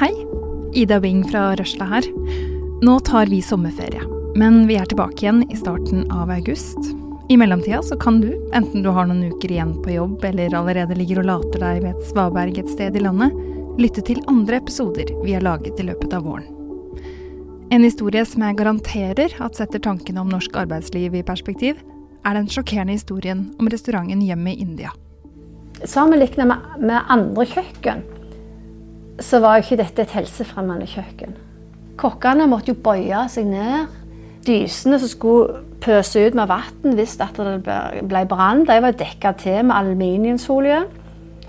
Hei, Ida Wing fra Røsla her. Nå tar vi sommerferie, men vi er tilbake igjen i starten av august. I mellomtida så kan du, enten du har noen uker igjen på jobb eller allerede ligger og later deg ved et svaberg et sted i landet, lytte til andre episoder vi har laget i løpet av våren. En historie som jeg garanterer at setter tankene om norsk arbeidsliv i perspektiv, er den sjokkerende historien om restauranten Hjemme i India. Sammenlignet med, med andre kjøkken, så var jo ikke dette et helsefremmende kjøkken. Kokkene måtte jo bøye seg ned. Dysene som skulle pøse ut med vann hvis det ble brann, de var dekka til med aluminiumsfolie.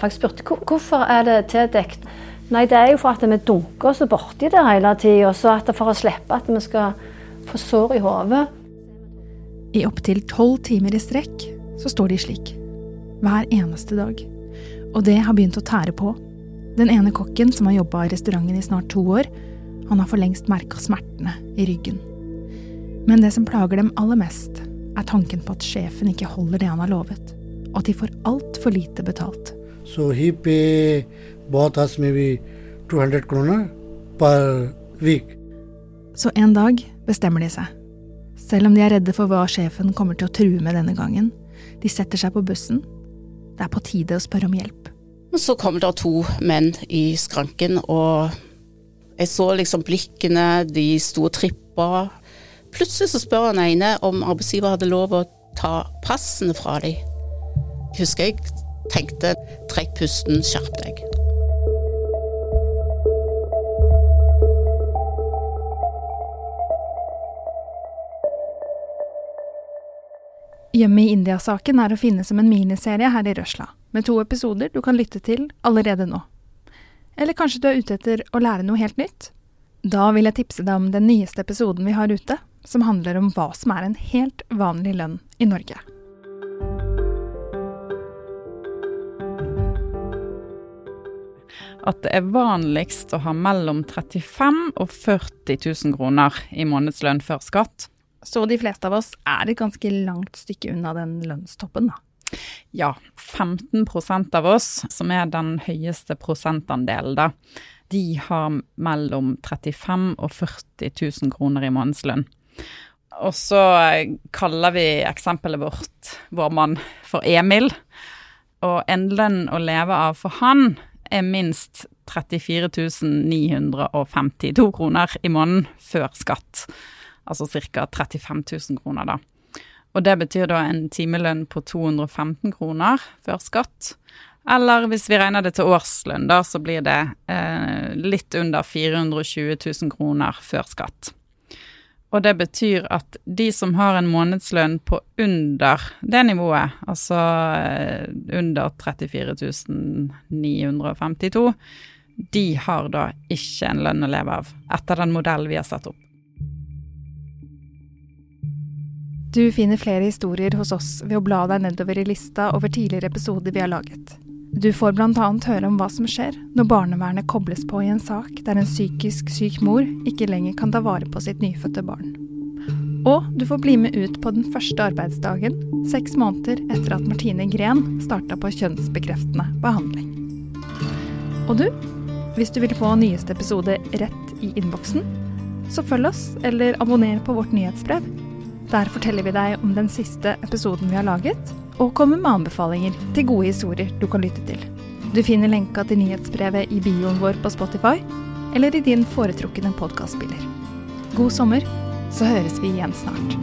Jeg spurte hvorfor er det tildekt. Nei, det er jo for at vi dunker oss borti det hele tida, for å slippe at vi skal få sår i hodet. I opptil tolv timer i strekk så står de slik. Hver eneste dag. Og det har begynt å tære på. Den ene kokken som har jobba i restauranten i snart to år, han har for lengst merka smertene i ryggen. Men det som plager dem aller mest, er tanken på at sjefen ikke holder det han har lovet, og at de får altfor lite betalt. So he pay bought us maybe 200 kroner per week. Så en dag bestemmer de seg. Selv om de er redde for hva sjefen kommer til å true med denne gangen. De setter seg på bussen. Det er på tide å spørre om hjelp. Så kom det to menn i skranken, og jeg så liksom blikkene, de sto og trippa. Plutselig så spør han ene om arbeidsgiver hadde lov å ta passene fra dem. Husker jeg tenkte trekk pusten, skjerp deg. Hjemme i India-saken er å finne som en miniserie her i Røsla, med to episoder du kan lytte til allerede nå. Eller kanskje du er ute etter å lære noe helt nytt? Da vil jeg tipse deg om den nyeste episoden vi har ute, som handler om hva som er en helt vanlig lønn i Norge. At det er vanligst å ha mellom 35 og 40 000 kroner i månedslønn før skatt. Så de fleste av oss er et ganske langt stykke unna den lønnstoppen, da. Ja, 15% av oss, som er den høyeste prosentandelen, da, de har mellom 35 og 40 000 kroner i månedslønn. Og så kaller vi eksempelet vårt vår mann for Emil. Og en lønn å leve av for han er minst 34 952 kroner i måneden før skatt altså ca. 35 000 kroner, da. Og det betyr da en timelønn på 215 kroner før skatt. Eller hvis vi regner det til årslønn, da, så blir det eh, litt under 420 000 kroner før skatt. Og det betyr at de som har en månedslønn på under det nivået, altså eh, under 34 952, de har da ikke en lønn å leve av, etter den modellen vi har satt opp. Du finner flere historier hos oss ved å bla deg nedover i lista over tidligere episoder vi har laget. Du får bl.a. høre om hva som skjer når barnevernet kobles på i en sak der en psykisk syk mor ikke lenger kan ta vare på sitt nyfødte barn. Og du får bli med ut på den første arbeidsdagen, seks måneder etter at Martine Gren starta på kjønnsbekreftende behandling. Og du, hvis du vil få nyeste episode rett i innboksen, så følg oss eller abonner på vårt nyhetsbrev der forteller vi deg om den siste episoden vi har laget, og kommer med anbefalinger til gode historier du kan lytte til. Du finner lenka til nyhetsbrevet i bioen vår på Spotify, eller i din foretrukne podkastspiller. God sommer, så høres vi igjen snart.